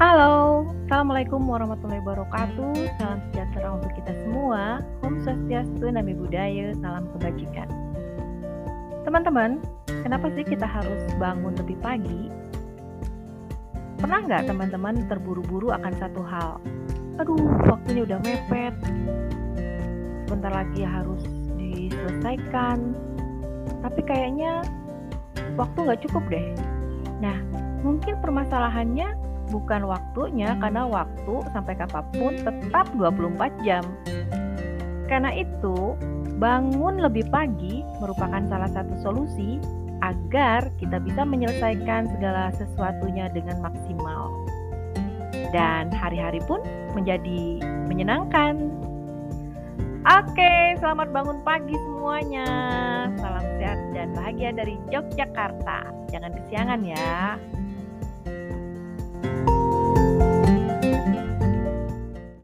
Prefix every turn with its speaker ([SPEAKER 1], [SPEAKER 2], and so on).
[SPEAKER 1] Halo, Assalamualaikum warahmatullahi wabarakatuh. Salam sejahtera untuk kita semua. Om Swastiastu, Nami Buddhaya, salam kebajikan. Teman-teman, kenapa sih kita harus bangun lebih pagi? Pernah nggak teman-teman terburu-buru akan satu hal? Aduh, waktunya udah mepet. Sebentar lagi harus diselesaikan. Tapi kayaknya waktu nggak cukup deh. Nah, mungkin permasalahannya bukan waktunya karena waktu sampai kapan pun tetap 24 jam. Karena itu, bangun lebih pagi merupakan salah satu solusi agar kita bisa menyelesaikan segala sesuatunya dengan maksimal. Dan hari-hari pun menjadi menyenangkan. Oke, selamat bangun pagi semuanya. Salam sehat dan bahagia dari Yogyakarta. Jangan kesiangan ya.